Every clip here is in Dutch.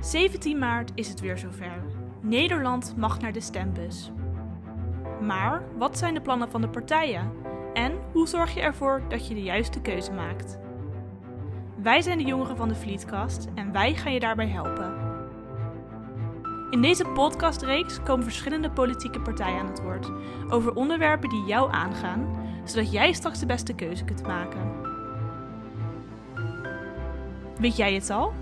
17 maart is het weer zover. Nederland mag naar de stembus. Maar wat zijn de plannen van de partijen? En hoe zorg je ervoor dat je de juiste keuze maakt? Wij zijn de jongeren van de Vlietkast en wij gaan je daarbij helpen. In deze podcastreeks komen verschillende politieke partijen aan het woord over onderwerpen die jou aangaan, zodat jij straks de beste keuze kunt maken. Weet jij het al?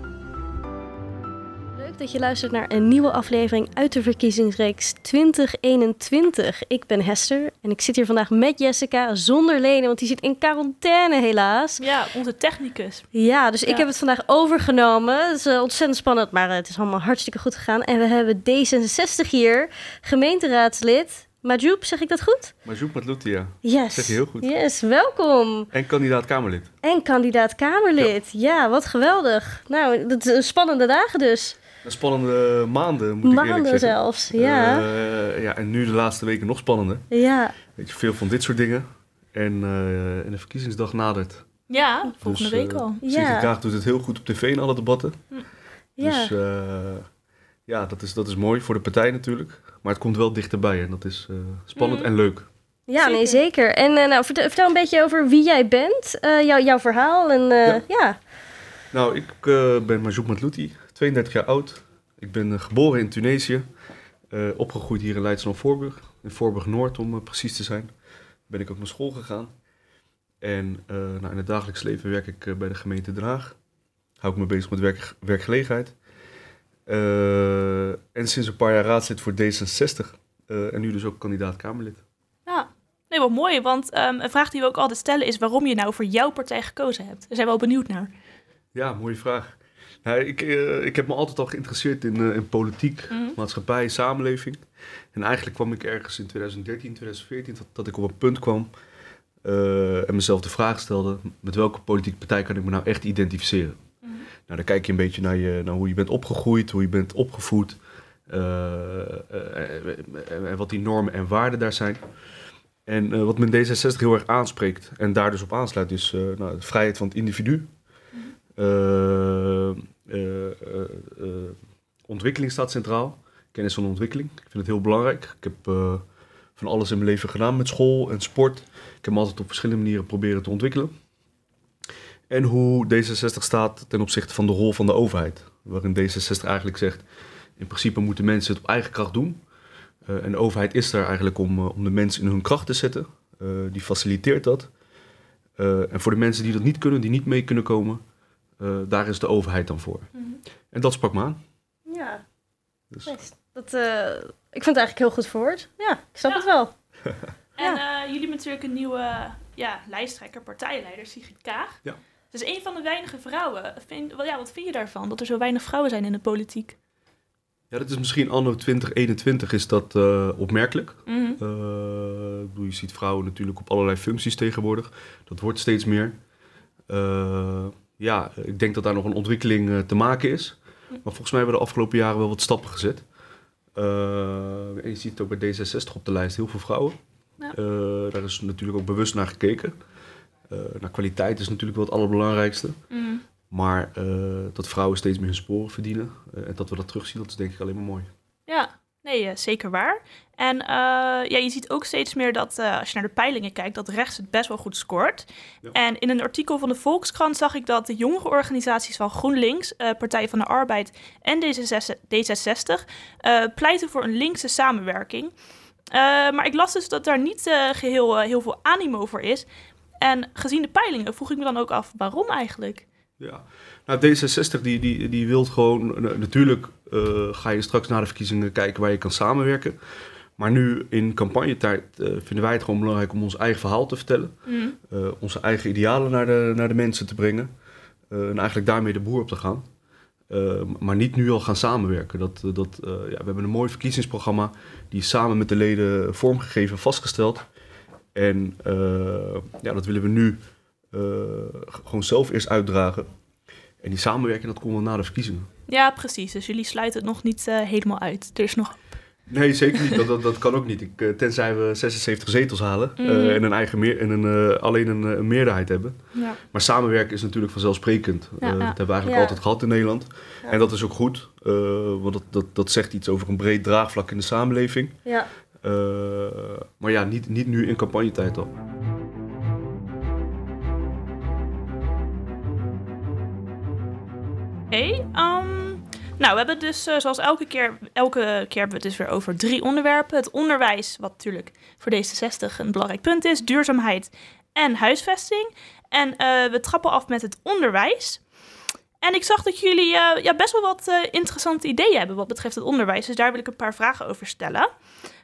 Leuk dat je luistert naar een nieuwe aflevering uit de verkiezingsreeks 2021. Ik ben Hester en ik zit hier vandaag met Jessica zonder Lene, want die zit in quarantaine helaas. Ja, onze technicus. Ja, dus ik heb het vandaag overgenomen. Het is eh, ontzettend spannend, maar eh, het is allemaal hartstikke goed gegaan. En we hebben D66 hier, gemeenteraadslid Majoub, zeg ik dat goed? Majoub Matlouti, ja. Yes. Zeg je heel goed. Yes, welkom. En kandidaat Kamerlid. En kandidaat Kamerlid. Ja, wat geweldig. Nou, dat is spannende dagen dus. Spannende maanden, moet ik eerlijk Maanden zeggen. zelfs, ja. Eh, ja, en nu de laatste weken nog spannender. ja. Weet je, veel van dit soort dingen. En, eh, en de verkiezingsdag nadert. Ja, volgende Dus, week eh, al. Ja. Sigrid Kaag doet het heel goed op tv in alle debatten. Ja. Dus eh, ja, dat is, dat is mooi voor de partij natuurlijk. Maar het komt wel dichterbij en dat is eh, spannend Mhm. en leuk. Ja, nee, Zeker. zeker. En nou, vertel, vertel een beetje over wie jij bent, eh, jou, jouw verhaal. En eh, Ja. ja. Nou, ik eh, ben Majoub Matlouti, 32 jaar oud. Ik ben eh, geboren in Tunesië. eh, opgegroeid hier in Leidschendam-Voorburg. In Voorburg-Noord, om eh, precies te zijn. Ben ik ook naar school gegaan. En nou, in het dagelijks leven werk ik bij de gemeente Den Haag. Hou ik me bezig met werk, werkgelegenheid. En sinds een paar jaar raadslid voor D66. eh, en nu dus ook kandidaat Kamerlid. Ja, nee, wat mooi. Want ehm, een vraag die we ook altijd stellen is waarom je nou voor jouw partij gekozen hebt. Daar zijn we wel benieuwd naar. Ja, mooie vraag. Ik, eh, ik heb me altijd al geïnteresseerd in, eh, in politiek, Mhm. maatschappij, samenleving. En eigenlijk kwam ik ergens in 2013, 2014, dat, dat ik op een punt kwam eh, en mezelf de vraag stelde: met welke politieke partij kan ik me nou echt identificeren? Mhm. Nou, dan kijk je een beetje naar, je, naar hoe je bent opgegroeid, hoe je bent opgevoed. en wat die normen en waarden daar zijn. En wat me in D66 heel erg aanspreekt en daar dus op aansluit, is nou, de vrijheid van het individu. Eh, ontwikkeling staat centraal. Kennis van ontwikkeling. Ik vind het heel belangrijk. Ik heb eh, van alles in mijn leven gedaan met school en sport. Ik heb me altijd op verschillende manieren proberen te ontwikkelen. En hoe D66 staat ten opzichte van de rol van de overheid. Waarin D66 eigenlijk zegt, in principe moeten mensen het op eigen kracht doen. Eh, en de overheid is daar eigenlijk om, eh, om de mensen in hun kracht te zetten. Eh, die faciliteert dat. Eh, en voor de mensen die dat niet kunnen, die niet mee kunnen komen, eh, daar is de overheid dan voor. En dat sprak me aan. Ja, Dus, best. Dat, eh, ik vind het eigenlijk heel goed verwoord. Ja, ik snap Ja. het wel. En eh, jullie hebben natuurlijk een nieuwe ja, lijsttrekker, partijleider, Sigrid Kaag. Ja. Het is een van de weinige vrouwen. Vind, wel, ja, wat vind je daarvan, dat er zo weinig vrouwen zijn in de politiek? ja, dat is misschien anno 2021 is dat eh, opmerkelijk. Mhm. Eh, ik bedoel, je ziet vrouwen natuurlijk op allerlei functies tegenwoordig. Dat wordt steeds meer. Eh, ja, ik denk dat daar nog een ontwikkeling eh, te maken is. Maar volgens mij hebben we de afgelopen jaren wel wat stappen gezet. Eh, en je ziet ook bij D66 op de lijst heel veel vrouwen. Ja. Eh, daar is natuurlijk ook bewust naar gekeken. Naar kwaliteit is natuurlijk wel het allerbelangrijkste. Mhm. Maar dat vrouwen steeds meer hun sporen verdienen en dat we dat terugzien, dat is denk ik alleen maar mooi. Ja, nee, zeker waar. En eh, ja, je ziet ook steeds meer dat, eh, als je naar de peilingen kijkt, dat rechts het best wel goed scoort. Ja. En in een artikel van de Volkskrant zag ik dat de jongere organisaties van GroenLinks, eh, Partij van de Arbeid en D66, D66 eh, pleiten voor een linkse samenwerking. Maar ik las dus dat daar niet eh, geheel eh, heel veel animo voor is. En gezien de peilingen vroeg ik me dan ook af, waarom eigenlijk? Ja, nou D66 die, die, die wil gewoon, na- natuurlijk ga je straks na de verkiezingen kijken waar je kan samenwerken. Maar nu in campagnetijd eh, vinden wij het gewoon belangrijk om ons eigen verhaal te vertellen. Mm, eh, onze eigen idealen naar de, naar de mensen te brengen. eh, en eigenlijk daarmee de boer op te gaan. Maar niet nu al gaan samenwerken. Dat, dat, ja, we hebben een mooi verkiezingsprogramma. Die is samen met de leden vormgegeven en vastgesteld. En ja, dat willen we nu gewoon zelf eerst uitdragen. En die samenwerking, dat komt wel na de verkiezingen. Ja, precies. Dus jullie sluiten het nog niet helemaal uit. Er is nog Nee, zeker niet. Dat, dat, dat kan ook niet. Ik, eh, tenzij we 76 zetels halen eh, Mhm. en een eigen meer, en een, eh, alleen een, een meerderheid hebben. Ja. Maar samenwerken is natuurlijk vanzelfsprekend. Ja, ja. Dat hebben we eigenlijk Ja. altijd gehad in Nederland. Ja. En dat is ook goed, eh, want dat, dat, dat zegt iets over een breed draagvlak in de samenleving. Ja. Eh, maar ja, niet, niet nu in campagnetijd al. Oké, ehm, nou, we hebben dus eh, zoals elke keer, elke keer hebben we het dus weer over drie onderwerpen. Het onderwijs, wat natuurlijk voor D66 een belangrijk punt is, duurzaamheid en huisvesting. En eh, we trappen af met het onderwijs. En ik zag dat jullie eh, ja, best wel wat interessante ideeën hebben wat betreft het onderwijs. Dus daar wil ik een paar vragen over stellen.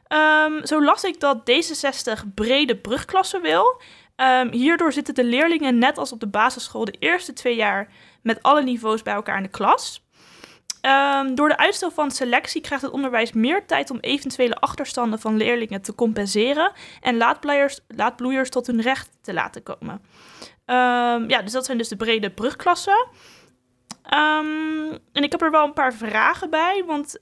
Ehm, zo las ik dat D66 brede brugklassen wil. Ehm, hierdoor zitten de leerlingen net als op de basisschool de eerste twee jaar met alle niveaus bij elkaar in de klas. Ehm, door de uitstel van selectie krijgt het onderwijs meer tijd om eventuele achterstanden van leerlingen te compenseren en laadbloeiers, tot hun recht te laten komen. Ehm, ja, dus dat zijn dus de brede brugklassen. Ehm, en ik heb er wel een paar vragen bij, want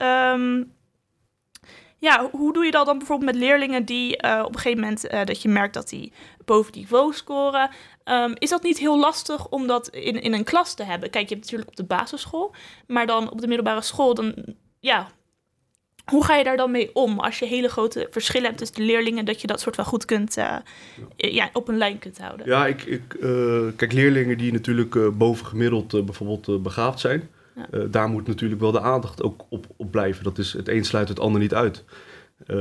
ja, hoe doe je dat dan bijvoorbeeld met leerlingen die eh, op een gegeven moment eh, dat je merkt dat die boven niveau scoren? Ehm, is dat niet heel lastig om dat in, in een klas te hebben? Kijk, je hebt natuurlijk op de basisschool, maar dan op de middelbare school, dan ja. Hoe ga je daar dan mee om als je hele grote verschillen hebt tussen de leerlingen, dat je dat soort van goed kunt, eh, ja, op een lijn kunt houden? Ja, ik, ik, kijk, leerlingen die natuurlijk bovengemiddeld bijvoorbeeld begaafd zijn, Eh, daar moet natuurlijk wel de aandacht ook op, op blijven. Dat is, het een sluit het ander niet uit. Eh,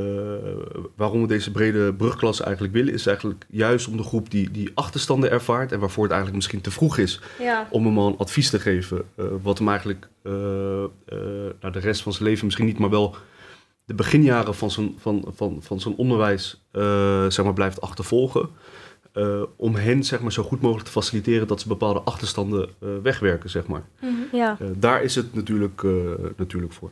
waarom we deze brede brugklasse eigenlijk willen, is eigenlijk juist om de groep die, die achterstanden ervaart en waarvoor het eigenlijk misschien te vroeg is Ja. om hem al een advies te geven, eh, wat hem eigenlijk naar de rest van zijn leven misschien niet, maar wel de beginjaren van zijn, van, van, van zijn onderwijs zeg maar, blijft achtervolgen. Eh, om hen zeg maar, zo goed mogelijk te faciliteren dat ze bepaalde achterstanden eh, wegwerken. Zeg maar. Mhm. Ja. Eh, daar is het natuurlijk, eh, natuurlijk voor.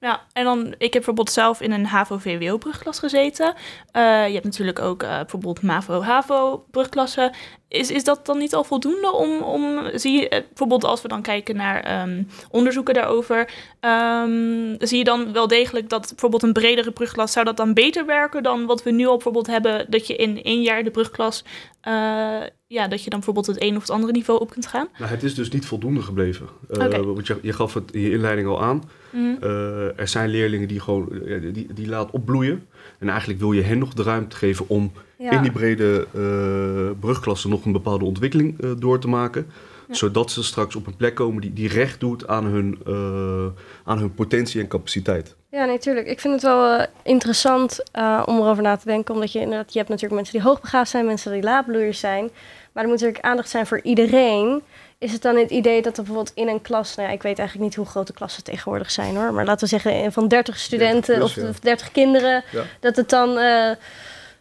Ja, en dan, ik heb bijvoorbeeld zelf in een HAVO-VWO-brugklas gezeten. Eh, je hebt natuurlijk ook eh, bijvoorbeeld MAVO-HAVO-brugklassen. Is, is dat dan niet al voldoende om, om zie je, eh, bijvoorbeeld als we dan kijken naar ehm, onderzoeken daarover, ehm, zie je dan wel degelijk dat bijvoorbeeld een bredere brugklas, zou dat dan beter werken dan wat we nu al bijvoorbeeld hebben, dat je in één jaar de brugklas, ja, dat je dan bijvoorbeeld het een of het andere niveau op kunt gaan? Nou, het is dus niet voldoende gebleven. Oké. Want je, je gaf het in je inleiding al aan. Mhm. Eh, er zijn leerlingen die gewoon eh, die, die laat opbloeien. En eigenlijk wil je hen nog de ruimte geven om Ja. in die brede eh brugklasse nog een bepaalde ontwikkeling door te maken. Ja. Zodat ze straks op een plek komen die, die recht doet aan hun, aan hun potentie en capaciteit. Ja, natuurlijk. Ik vind het wel eh, interessant eh, om erover na te denken. Omdat je inderdaad, je hebt natuurlijk mensen die hoogbegaafd zijn, mensen die laadbloeiers zijn. Maar er moet natuurlijk aandacht zijn voor iedereen. Is het dan het idee dat er bijvoorbeeld in een klas, nou ja, ik weet eigenlijk niet hoe grote klassen tegenwoordig zijn hoor. Maar laten we zeggen eh, van 30 studenten plus, of, ja. of 30 kinderen. Ja. Dat het dan eh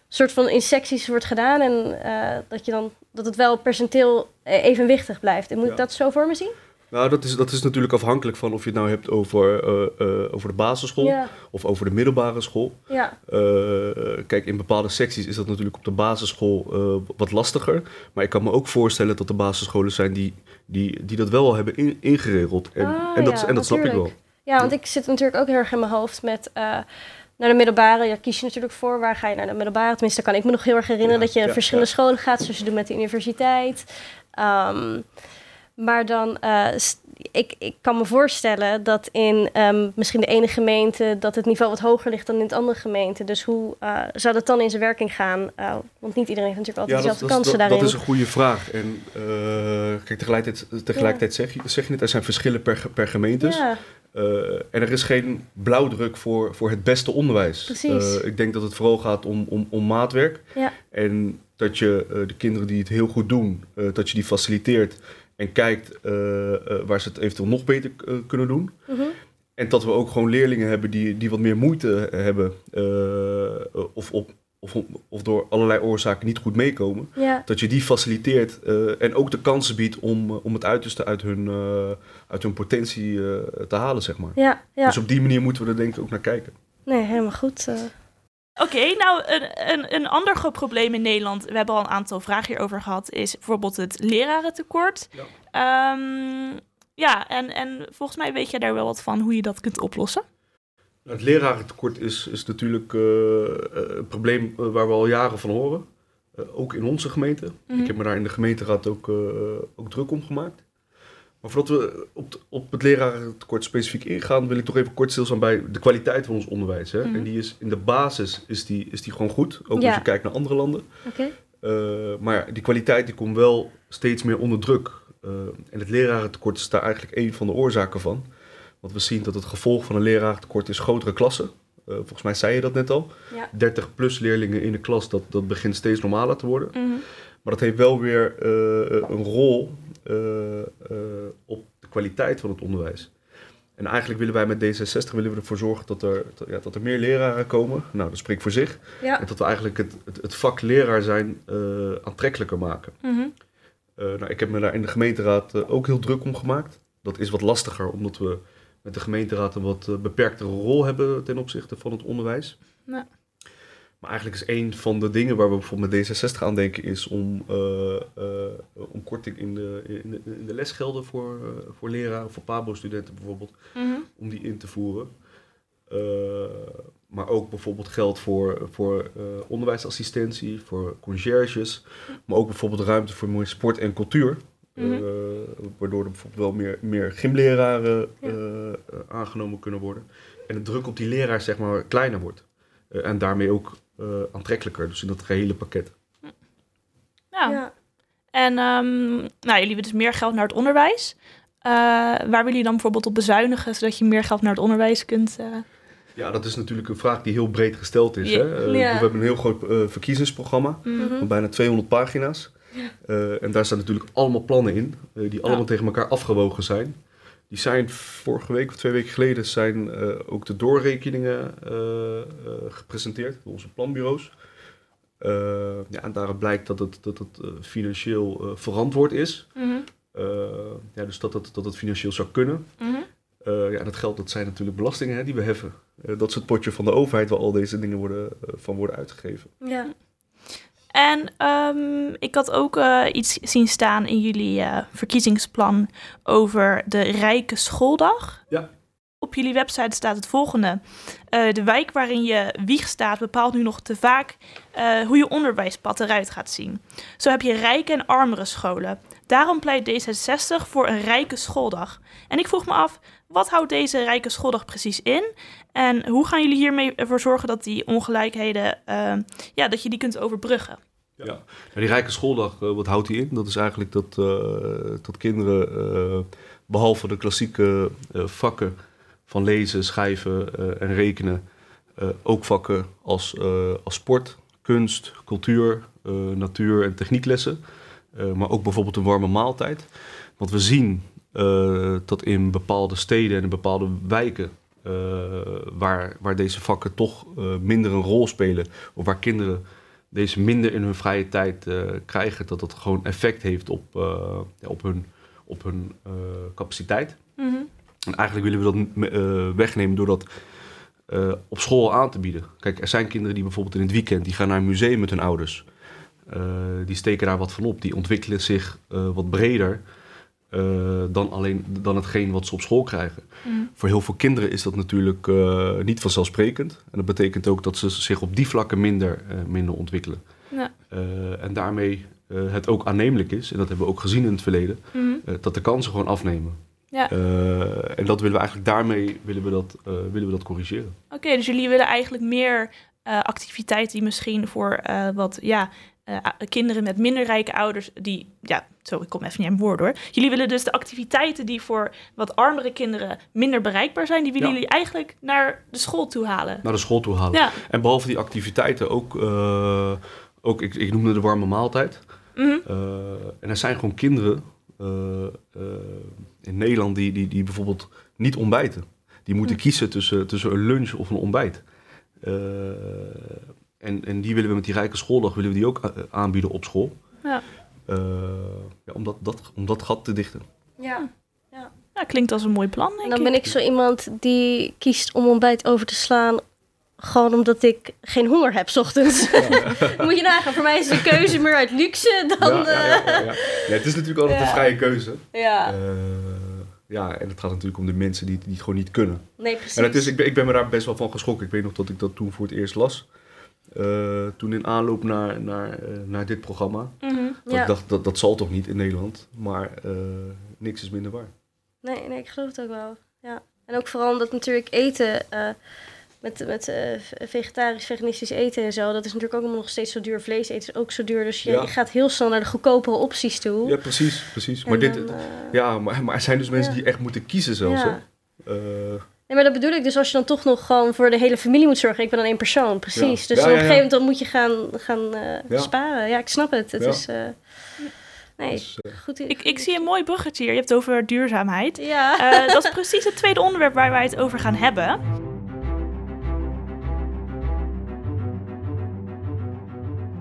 soort van in secties wordt gedaan. En dat, je dan, dat het wel percenteel evenwichtig blijft. En moet ik dat zo voor me zien? Nou, dat is, dat is natuurlijk afhankelijk van of je het nou hebt over, eh, eh, over de basisschool Ja, of over de middelbare school. ja, Eh, kijk, in bepaalde secties is dat natuurlijk op de basisschool wat lastiger. Maar ik kan me ook voorstellen dat er basisscholen zijn die, die, die dat wel al hebben in- ingeregeld. En, Ah, en dat, ja, en dat snap ik wel. Ja, want ik zit natuurlijk ook heel erg in mijn hoofd met naar de middelbare. Ja, kies je natuurlijk voor waar ga je naar de middelbare. Tenminste, kan ik me nog heel erg herinneren Ja, dat je ja, verschillende ja. scholen gaat, zoals je doet met de universiteit. Ehm, maar dan, eh, ik, ik kan me voorstellen dat in ehm, misschien de ene gemeente dat het niveau wat hoger ligt dan in het andere gemeente. Dus hoe eh, zou dat dan in zijn werking gaan? Eh, want niet iedereen heeft natuurlijk altijd Ja, dezelfde kansen dat, daarin. dat is een goede vraag. En kijk, tegelijkertijd, tegelijkertijd zeg, je, zeg je het, er zijn verschillen per, per gemeentes. ja, en er is geen blauwdruk voor, voor het beste onderwijs. Precies. Ik denk dat het vooral gaat om, om, om maatwerk. Ja. En dat je eh, de kinderen die het heel goed doen, eh, dat je die faciliteert en kijkt eh, waar ze het eventueel nog beter kunnen doen. mhm. En dat we ook gewoon leerlingen hebben die, die wat meer moeite hebben of, op, of, of door allerlei oorzaken niet goed meekomen. ja. Dat je die faciliteert en ook de kansen biedt om, om het uiterste uit hun, uit hun potentie te halen, zeg maar. Ja, ja. Dus op die manier moeten we er denk ik ook naar kijken. Nee, helemaal goed. Oké, nou een, een, een ander groot probleem in Nederland, we hebben al een aantal vragen hierover gehad, is bijvoorbeeld het lerarentekort. Ja. Ja, ja en, en volgens mij weet jij daar wel wat van hoe je dat kunt oplossen. Het lerarentekort is, is natuurlijk eh, eh, een probleem eh, waar we al jaren van horen. Ook in onze gemeente. Mhm. Ik heb me daar in de gemeenteraad ook, ook druk om gemaakt. Maar voordat we op, op het lerarentekort specifiek ingaan, wil ik toch even kort stilstaan bij de kwaliteit van ons onderwijs. Hè? Mhm. En die is in de basis is die, is die gewoon goed, ook Ja. als je kijkt naar andere landen. Eh, maar die kwaliteit die komt wel steeds meer onder druk. Eh, en het lerarentekort is daar eigenlijk een van de oorzaken van. Want we zien dat het gevolg van een lerarentekort is grotere klassen. Eh, volgens mij zei je dat net al. Ja. 30 plus leerlingen in de klas, dat, dat begint steeds normaler te worden. Mhm. Maar dat heeft wel weer een rol op de kwaliteit van het onderwijs. En eigenlijk willen wij met D66 willen we ervoor zorgen dat er, dat, ja, dat er meer leraren komen. Nou, dat spreekt voor zich. Ja. En dat we eigenlijk het, het, het vak leraar zijn eh, aantrekkelijker maken. Mhm. Eh, nou, ik heb me daar in de gemeenteraad eh, ook heel druk om gemaakt. Dat is wat lastiger, omdat we met de gemeenteraad een wat eh, beperktere rol hebben ten opzichte van het onderwijs. Ja. Maar eigenlijk is een van de dingen waar we bijvoorbeeld met D66 aan denken, is om, eh, eh, om korting in de, in, de, in de lesgelden voor, eh, voor leraren, voor PABO-studenten bijvoorbeeld, Mhm. om die in te voeren. Maar ook bijvoorbeeld geld voor, voor onderwijsassistentie, voor conciërges. Maar ook bijvoorbeeld ruimte voor meer sport en cultuur. Mhm. Waardoor er bijvoorbeeld wel meer, meer gymleraren Ja. aangenomen kunnen worden. En de druk op die leraar zeg maar kleiner wordt. En daarmee ook aantrekkelijker. Dus in dat gehele pakket. Ja. Ja. En ehm, nou, jullie willen dus meer geld naar het onderwijs. Eh, waar willen jullie dan bijvoorbeeld op bezuinigen, zodat je meer geld naar het onderwijs kunt... eh, Ja, dat is natuurlijk een vraag die heel breed gesteld is. Ja. Hè? Eh, Ja. We hebben een heel groot eh, verkiezingsprogramma. Mhm. van bijna 200 pagina's. Eh, en daar staan natuurlijk allemaal plannen in, eh, die allemaal tegen elkaar afgewogen zijn. Die zijn vorige week of twee weken geleden zijn eh, ook de doorrekeningen eh, eh, gepresenteerd door onze planbureaus. Ja, en daaruit blijkt dat het, dat het financieel verantwoord is. mhm, ja, dus dat het, dat het financieel zou kunnen. mhm. Eh, ja, en dat geld dat zijn natuurlijk belastingen hè, die we heffen. Dat is het potje van de overheid waar al deze dingen worden, van worden uitgegeven. Ja. En ehm, ik had ook eh, iets zien staan in jullie eh, verkiezingsplan over de Rijke Schooldag. Ja. Op jullie website staat het volgende. Eh, de wijk waarin je wieg staat bepaalt nu nog te vaak hoe je onderwijspad eruit gaat zien. Zo heb je rijke en armere scholen. Daarom pleit D66 voor een rijke schooldag. En ik vroeg me af, wat houdt deze rijke schooldag precies in? En hoe gaan jullie hiermee ervoor zorgen dat die ongelijkheden, eh, ja, dat je die kunt overbruggen? Ja. Die rijke schooldag, eh, wat houdt die in? Dat is eigenlijk dat, eh, dat kinderen, eh, behalve de klassieke vakken van lezen, schrijven en rekenen, ook vakken als, als sport, kunst, cultuur, natuur en technieklessen, maar ook bijvoorbeeld een warme maaltijd. Want we zien dat in bepaalde steden en in bepaalde wijken waar, waar deze vakken toch minder een rol spelen, of waar kinderen deze minder in hun vrije tijd eh, krijgen, dat dat gewoon effect heeft op, eh, ja, op hun, op hun eh, capaciteit. Mhm. En eigenlijk willen we dat wegnemen door dat op school aan te bieden. Kijk, er zijn kinderen die bijvoorbeeld in het weekend die gaan naar een museum met hun ouders. Die steken daar wat van op. Die ontwikkelen zich wat breder eh, dan alleen dan hetgeen wat ze op school krijgen. Mhm. Voor heel veel kinderen is dat natuurlijk eh, niet vanzelfsprekend. En dat betekent ook dat ze zich op die vlakken minder, eh, minder ontwikkelen. Ja. En daarmee het ook aannemelijk is, en dat hebben we ook gezien in het verleden, eh, dat de kansen gewoon afnemen. Ja. En dat willen we eigenlijk daarmee willen we dat, willen we dat corrigeren. Oké, dus jullie willen eigenlijk meer activiteiten die misschien voor wat ja, eh, kinderen met minder rijke ouders, die, ja, zo, ik kom even niet aan woord hoor. Jullie willen dus de activiteiten die voor wat armere kinderen minder bereikbaar zijn, die willen Ja. jullie eigenlijk naar de school toe halen. Naar de school toe halen. Ja. En behalve die activiteiten ook, eh, ook ik, ik noemde de warme maaltijd. Mhm. Eh, en er zijn gewoon kinderen in Nederland die, die, die bijvoorbeeld niet ontbijten. Die moeten Hm. kiezen tussen, tussen een lunch of een ontbijt. En, en die willen we met die rijke schooldag willen we die ook a- aanbieden op school. Ja. Eh, ja, om, dat, dat, om dat gat te dichten. Ja. Ja, klinkt als een mooi plan, denk En dan ik. ben ik zo iemand die kiest om ontbijt over te slaan. Gewoon omdat ik geen honger heb 's ochtends. Moet je nagaan, voor mij is de keuze meer uit luxe dan. ja, ja, eh, ja, ja, ja. Ja, het is natuurlijk altijd Ja. een vrije keuze. ja. Eh, ja, en het gaat natuurlijk om de mensen die, die het gewoon niet kunnen. Nee, precies. En het is, ik, ben, ik ben me daar best wel van geschrokken. Ik weet nog dat ik dat toen voor het eerst las. Eh, toen in aanloop naar, naar, eh, naar dit programma. Ja. Ik dacht, dat, dat zal toch niet in Nederland. Maar eh, niks is minder waar. Nee, nee, ik geloof het ook wel. Ja. En ook vooral omdat natuurlijk eten, met, met vegetarisch, veganistisch eten en zo, dat is natuurlijk ook allemaal nog steeds zo duur. Vlees eten is ook zo duur. Dus je, Ja. je gaat heel snel naar de goedkopere opties toe. Ja, precies. precies. En Maar, dit, dan, ja, maar, maar er zijn dus mensen die echt moeten kiezen zelfs. Ja. Hè? Nee, maar dat bedoel ik. Dus als je dan toch nog gewoon voor de hele familie moet zorgen. Ik ben dan één persoon, precies. Ja. Dus Ja, op een ja. gegeven moment dan moet je gaan, gaan eh, Ja. sparen. Ja, ik snap het. Het Ja. is... eh, nee, dus, eh, goed. Ik, ik zie een mooi bruggetje hier. Je hebt het over duurzaamheid. Ja. Eh, dat is precies het tweede onderwerp waar wij het over gaan hebben.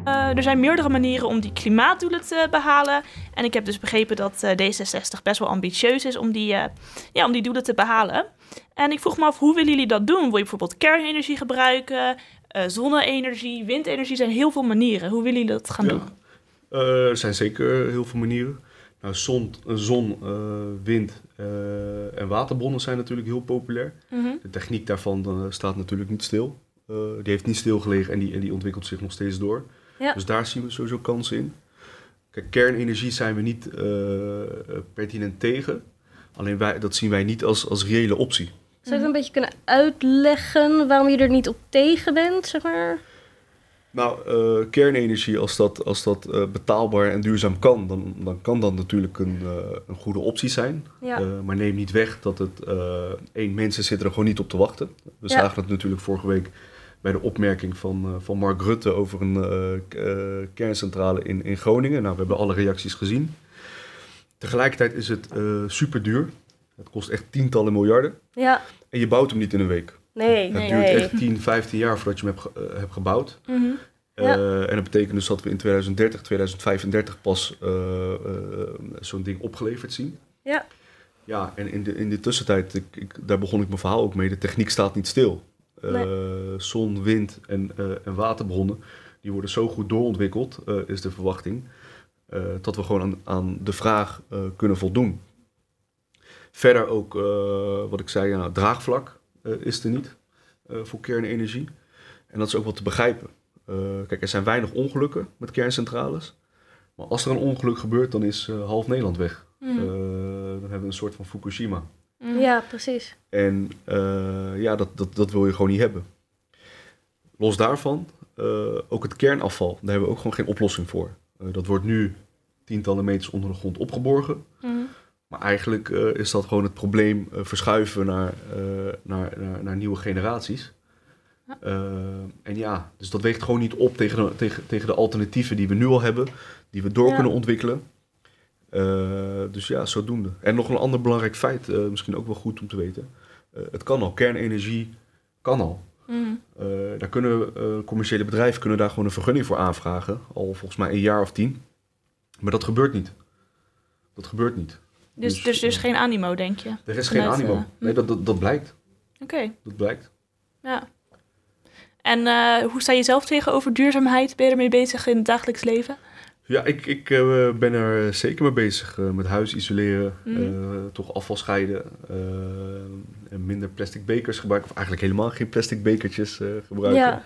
Eh, er zijn meerdere manieren om die klimaatdoelen te behalen. En ik heb dus begrepen dat eh, D66 best wel ambitieus is om die, eh, ja, om die doelen te behalen. En ik vroeg me af, hoe willen jullie dat doen? Wil je bijvoorbeeld kernenergie gebruiken? eh, zonne-energie, windenergie? zijn heel veel manieren. Hoe willen jullie dat gaan ja. doen? Eh, er zijn zeker heel veel manieren. Nou, zon, zon eh, wind eh, en waterbronnen zijn natuurlijk heel populair. Mhm. De techniek daarvan staat natuurlijk niet stil. Die heeft niet stilgelegen en die, en die ontwikkelt zich nog steeds door. Ja. Dus daar zien we sowieso kansen in. Kijk, kernenergie zijn we niet pertinent tegen. Alleen wij, dat zien wij niet als, als reële optie. Zou je het een beetje kunnen uitleggen waarom je er niet op tegen bent, zeg maar? Nou, eh, kernenergie, als dat, als dat eh, betaalbaar en duurzaam kan, dan, dan kan dat natuurlijk een, eh, een goede optie zijn. Ja. Maar neem niet weg dat het één, mensen zitten er gewoon niet op te wachten. We Ja. zagen het natuurlijk vorige week bij de opmerking van, van Mark Rutte over een kerncentrale in, in Groningen. Nou, we hebben alle reacties gezien. Tegelijkertijd is het eh super duur. Het kost echt tientallen miljarden. Ja, En je bouwt hem niet in een week. nee, Het nee, duurt nee. echt 10, 15 jaar voordat je hem hebt, ge- eh, hebt gebouwd. Mhm. Ja. Eh, en dat betekent dus dat we in 2030, 2035 pas zo'n ding opgeleverd zien. Ja. Ja, en in de, in de tussentijd, ik, ik, daar begon ik mijn verhaal ook mee, de techniek staat niet stil. Eh, Zon, wind en, en waterbronnen, die worden zo goed doorontwikkeld, is de verwachting, eh, dat we gewoon aan, aan de vraag eh, kunnen voldoen. Verder ook, eh, wat ik zei, ja, draagvlak eh, is er niet eh, voor kernenergie. En dat is ook wel te begrijpen. Eh, kijk, er zijn weinig ongelukken met kerncentrales. Maar als er een ongeluk gebeurt, dan is eh, half Nederland weg. Eh, dan hebben we een soort van Fukushima. Mhm. Ja, precies. En eh, ja, dat, dat, dat wil je gewoon niet hebben. Los daarvan, eh, ook het kernafval, daar hebben we ook gewoon geen oplossing voor. Eh, dat wordt nu tientallen meters onder de grond opgeborgen. Mhm. Maar eigenlijk eh, is dat gewoon het probleem eh, verschuiven naar, naar, naar, naar nieuwe generaties. Ja. En ja, dus dat weegt gewoon niet op tegen de, tegen, tegen de alternatieven die we nu al hebben, die we door Ja. kunnen ontwikkelen. Dus ja, zodoende. En nog een ander belangrijk feit, misschien ook wel goed om te weten. Het kan al, kernenergie kan al. Mhm. Eh, daar kunnen eh, commerciële bedrijven kunnen daar gewoon een vergunning voor aanvragen, al volgens mij een jaar of tien. Maar dat gebeurt niet. Dat gebeurt niet. Dus, Dus, dus er is geen animo, denk je? Er is geen animo. eh, Nee, dat, dat, dat blijkt. Oké, Dat blijkt. ja. En hoe sta je zelf tegenover duurzaamheid? Ben je ermee bezig in het dagelijks leven? Ja, ik, ik eh, ben er zeker mee bezig. eh, met huis isoleren, Mhm. eh, toch afval scheiden. en minder plastic bekers gebruiken. Of eigenlijk helemaal geen plastic bekertjes gebruiken. Ja.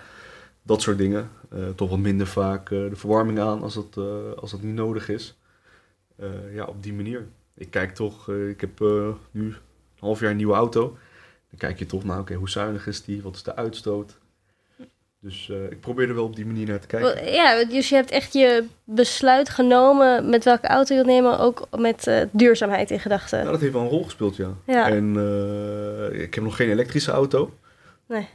Dat soort dingen. Toch wat minder vaak de verwarming aan als dat, als dat niet nodig is. Ja, op die manier. Ik kijk toch, ik heb nu een half jaar een nieuwe auto. Dan kijk je toch naar, oké, hoe zuinig is die? Wat is de uitstoot? Dus eh, ik probeer er wel op die manier naar te kijken. Ja, dus je hebt echt je besluit genomen met welke auto je wilt nemen, ook met eh, duurzaamheid in gedachten. Ja, dat heeft wel een rol gespeeld, ja. Ja. En eh, ik heb nog geen elektrische auto. Nee.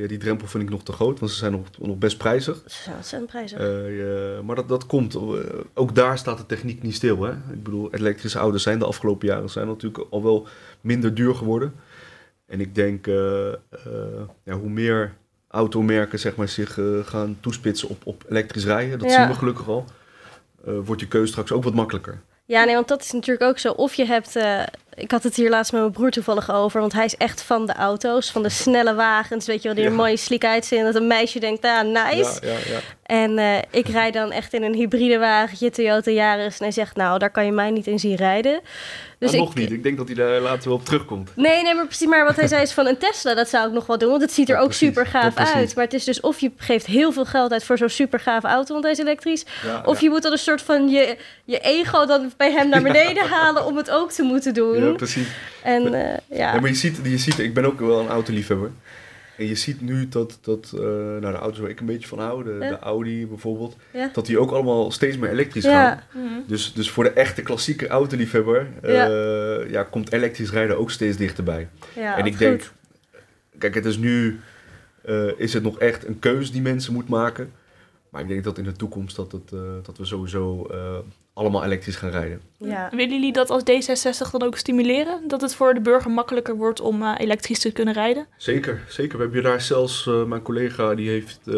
Ja, die drempel vind ik nog te groot, want ze zijn nog, nog best prijzig. Ze zijn ontzettend prijzig. Ja, maar dat, dat komt. ook daar staat de techniek niet stil. Hè? Ik bedoel, elektrische auto's zijn de afgelopen jaren zijn natuurlijk al wel minder duur geworden. En ik denk, ja, hoe meer automerken zeg maar, zich eh, gaan toespitsen op, op elektrisch rijden, dat Ja. zien we gelukkig al, eh, wordt je keuze straks ook wat makkelijker. Ja, nee, want dat is natuurlijk ook zo. Of je hebt, eh, ik had het hier laatst met mijn broer toevallig over, want hij is echt van de auto's, van de snelle wagens, weet je wel, die er Ja. mooi sleek uitzien. Dat een meisje denkt, ah, nice. Ja, ja, ja. En eh, ik rijd dan echt in een hybride wagentje, Toyota Yaris. En hij zegt, nou, daar kan je mij niet in zien rijden. Dus ik, nog niet. Ik denk dat hij daar later wel op terugkomt. Nee, nee, maar precies. Maar wat hij zei is van een Tesla, dat zou ik nog wel doen. Want het ziet er ook precies. super gaaf uit. Maar het is dus of je geeft heel veel geld uit voor zo'n super gaaf auto, want hij is elektrisch. Of je moet dan een soort van je, je ego dan bij hem naar beneden halen om het ook te moeten doen. Ja, precies. en eh, ja. Ja, maar je ziet, je ziet, ik ben ook wel een autoliefhebber. En je ziet nu dat, dat eh, nou, de auto's waar ik een beetje van hou, de, Ja. de Audi bijvoorbeeld, Ja. dat die ook allemaal steeds meer elektrisch Ja. gaan. Mhm. Dus, dus voor de echte klassieke autoliefhebber Ja. eh, ja, komt elektrisch rijden ook steeds dichterbij. en ik denk, kijk, het is nu, is het nog echt een keuze die mensen moeten maken. Maar ik denk dat in de toekomst dat, het, dat we sowieso allemaal elektrisch gaan rijden. Ja. Willen jullie dat als D66 dan ook stimuleren? Dat het voor de burger makkelijker wordt om eh, elektrisch te kunnen rijden? Zeker, zeker. We hebben daar zelfs, eh, mijn collega die heeft eh,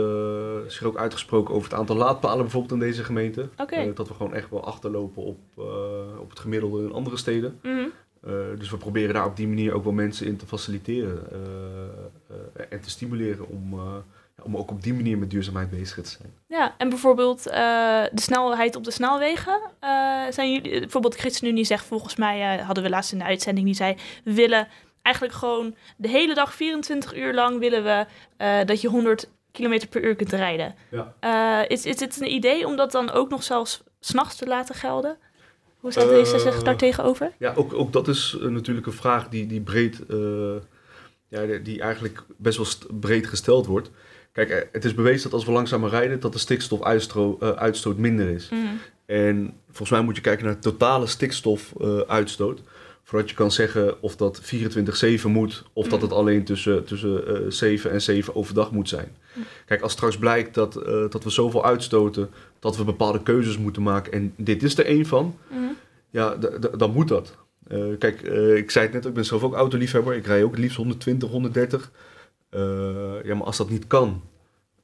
zich ook uitgesproken over het aantal laadpalen bijvoorbeeld in deze gemeente. Dat we gewoon echt wel achterlopen op, eh, op het gemiddelde in andere steden. Mhm. Eh, dus we proberen daar op die manier ook wel mensen in te faciliteren eh, eh, en te stimuleren om, eh, om ook op die manier met duurzaamheid bezig te zijn. Ja, en bijvoorbeeld eh, de snelheid op de snelwegen. Eh, zijn jullie, bijvoorbeeld ChristenUnie zegt volgens mij, eh, hadden we laatst in de uitzending, die zei, we willen eigenlijk gewoon de hele dag, 24 uur lang, willen we eh, dat je 100 km per uur kunt rijden. Ja. Eh, is, is het een idee om dat dan ook nog zelfs s'nachts te laten gelden? Hoe staat Eh, D66 daar tegenover? Ja, ook, ook dat is eh, natuurlijk een vraag die, die breed, eh, ja, die- eigenlijk best wel breed gesteld wordt. Kijk, eh, het is bewezen dat als we langzamer rijden, dat de stikstofuitstoot eh, uitstoot minder is. Mhm. En volgens mij moet je kijken naar de totale stikstofuitstoot. voordat je kan zeggen of dat 24-7 moet, of dat het alleen tussen, tussen eh 7 en 7 overdag moet zijn. Kijk, als straks blijkt dat, eh, dat we zoveel uitstoten, dat we bepaalde keuzes moeten maken, en dit is er één van, Mhm. ja, dan moet dat. Eh, kijk, eh, ik zei het net, ik ben zelf ook autoliefhebber. Ik rij ook het liefst 120, 130. Eh, ja, maar als dat niet kan,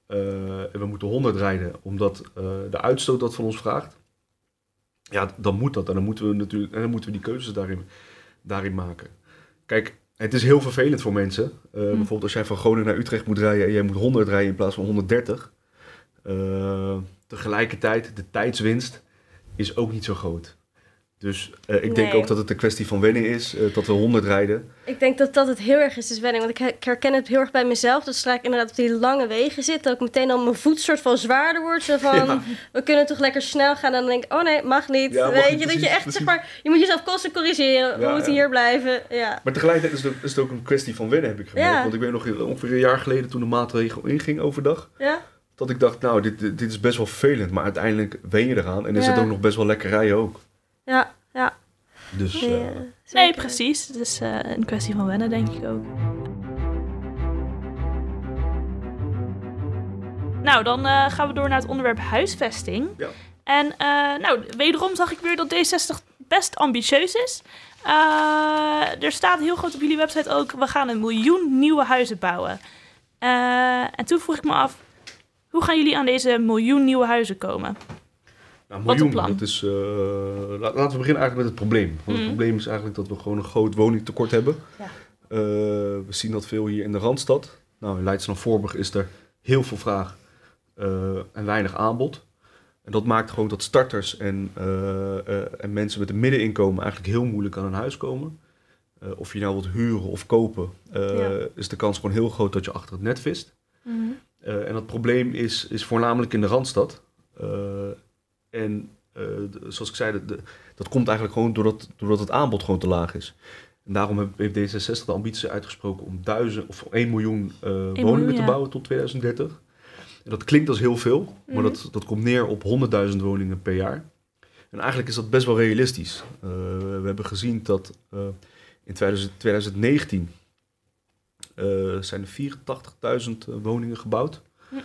eh, en we moeten 100 rijden, omdat eh, de uitstoot dat van ons vraagt, ja, dan moet dat. En dan moeten we natuurlijk, en dan moeten we die keuzes daarin, daarin maken. Kijk, het is heel vervelend voor mensen. Eh, Bijvoorbeeld als jij van Groningen naar Utrecht moet rijden en jij moet 100 rijden in plaats van 130. Eh, tegelijkertijd, de tijdswinst is ook niet zo groot. Dus eh, ik denk ook dat het een kwestie van wennen is, eh, dat we 100 rijden. Ik denk dat dat het heel erg is, dus wenning. Want ik, her- ik herken het heel erg bij mezelf. Dat zodra ik inderdaad op die lange wegen zit, dat ik meteen al mijn voet soort van zwaarder wordt. Zo van, Ja. we kunnen toch lekker snel gaan. En dan denk ik, oh nee, mag niet. Ja, mag Weet je, dat je echt, precies. zeg maar, je moet jezelf constant corrigeren. we moeten hier blijven. Ja. Maar tegelijkertijd is het, ook, is het ook een kwestie van wennen, heb ik gemerkt. Want ik weet nog ongeveer een jaar geleden toen de maatregel inging overdag. Ja? Dat ik dacht, nou, dit, dit dit is best wel vervelend. Maar uiteindelijk wen je eraan. En is Ja. het ook nog best wel lekker rijden ook. Ja, ja. Dus Nee, eh, eh, Nee, precies. Het is eh, een kwestie van wennen, denk ik ook. Nou, dan eh, gaan we door naar het onderwerp huisvesting. Ja. En eh, nou, wederom zag ik weer dat D60 best ambitieus is. Eh, er staat heel groot op jullie website ook, we gaan een miljoen nieuwe huizen bouwen. Eh, en toen vroeg ik me af, hoe gaan jullie aan deze miljoen nieuwe huizen komen? Nou, miljoen, plan. dat is... eh, la- laten we beginnen eigenlijk met het probleem. Want Mhm. het probleem is eigenlijk dat we gewoon een groot woningtekort hebben. Ja. Eh, we zien dat veel hier in de Randstad. Nou, in Leidschendam-Voorburg is er heel veel vraag eh, en weinig aanbod. En dat maakt gewoon dat starters en, en mensen met een middeninkomen eigenlijk heel moeilijk aan een huis komen. Of je nou wilt huren of kopen, Ja. is de kans gewoon heel groot dat je achter het net vist. Eh, en dat probleem is, is voornamelijk in de Randstad. En eh, de- zoals ik zei, de- de- dat komt eigenlijk gewoon doordat, doordat het aanbod gewoon te laag is. En daarom heeft D66 de ambitie uitgesproken om duizend of 1 miljoen eh, woningen miljoen, te ja. bouwen tot 2030. En dat klinkt als heel veel, maar Mhm. dat, dat komt neer op 100.000 woningen per jaar. En eigenlijk is dat best wel realistisch. Eh, we hebben gezien dat in 2000 2019 eh, zijn er 84.000 eh, woningen gebouwd. Eh,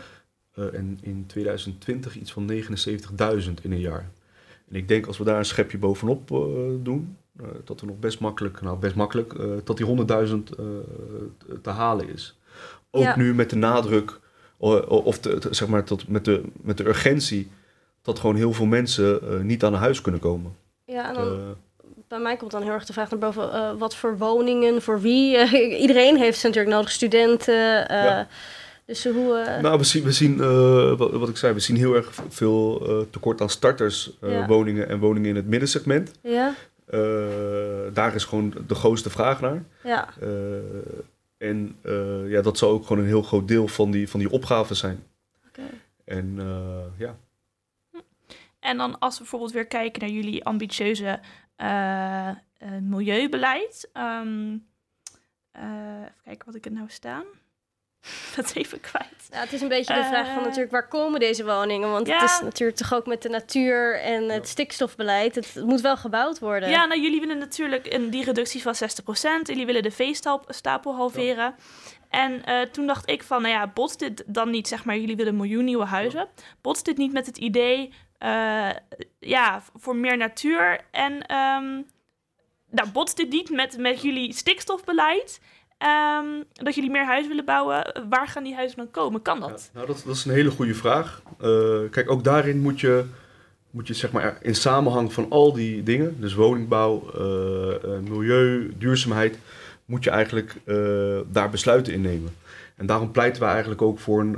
en in 2020 iets van 79.000 in een jaar. En ik denk als we daar een schepje bovenop eh, doen, eh, dat we nog best makkelijk, nou best makkelijk, eh, dat die 100.000 eh, te- halen is. Ook Ja. nu met de nadruk, of de, zeg maar tot, met, de, met de urgentie, dat gewoon heel veel mensen eh, niet aan een huis kunnen komen. Ja, en dan, Eh, bij mij komt dan heel erg de vraag naar boven, eh, wat voor woningen, voor wie? Eh, iedereen heeft ze natuurlijk nodig, studenten. eh, Ja. Dus hoe... eh, Nou, we zien, we zien eh, wat, wat ik zei, we zien heel erg veel eh, tekort aan starterswoningen Ja. en woningen in het middensegment. ja, Eh, daar is gewoon de grootste vraag naar. ja, Eh, en eh, ja, dat zal ook gewoon een heel groot deel van die, van die opgave zijn. oké. En eh, ja, En dan als we bijvoorbeeld weer kijken naar jullie ambitieuze eh, eh, milieubeleid. Ehm, eh, even kijken wat ik er nou staan. Dat even kwijt. Ja, het is een beetje de vraag van Eh, natuurlijk waar komen deze woningen? Want ja. het is natuurlijk toch ook met de natuur en het stikstofbeleid. Het, het moet wel gebouwd worden. Ja, nou jullie willen natuurlijk een, die reductie van 60%. Jullie willen de veestapel halveren. En eh, toen dacht ik van, nou ja, botst dit dan niet, zeg maar, jullie willen een miljoen nieuwe huizen. Botst dit niet met het idee, eh, ja, voor meer natuur en... ehm nou, botst dit niet met, met jullie stikstofbeleid? Ehm, dat jullie meer huizen willen bouwen? Waar gaan die huizen dan komen? Kan dat? Nou, dat, dat is een hele goede vraag. Eh, kijk, ook daarin moet je, moet je zeg maar in samenhang van al die dingen, dus woningbouw, eh, eh, milieu, duurzaamheid, moet je eigenlijk daar besluiten in nemen. En daarom pleiten we eigenlijk ook voor een,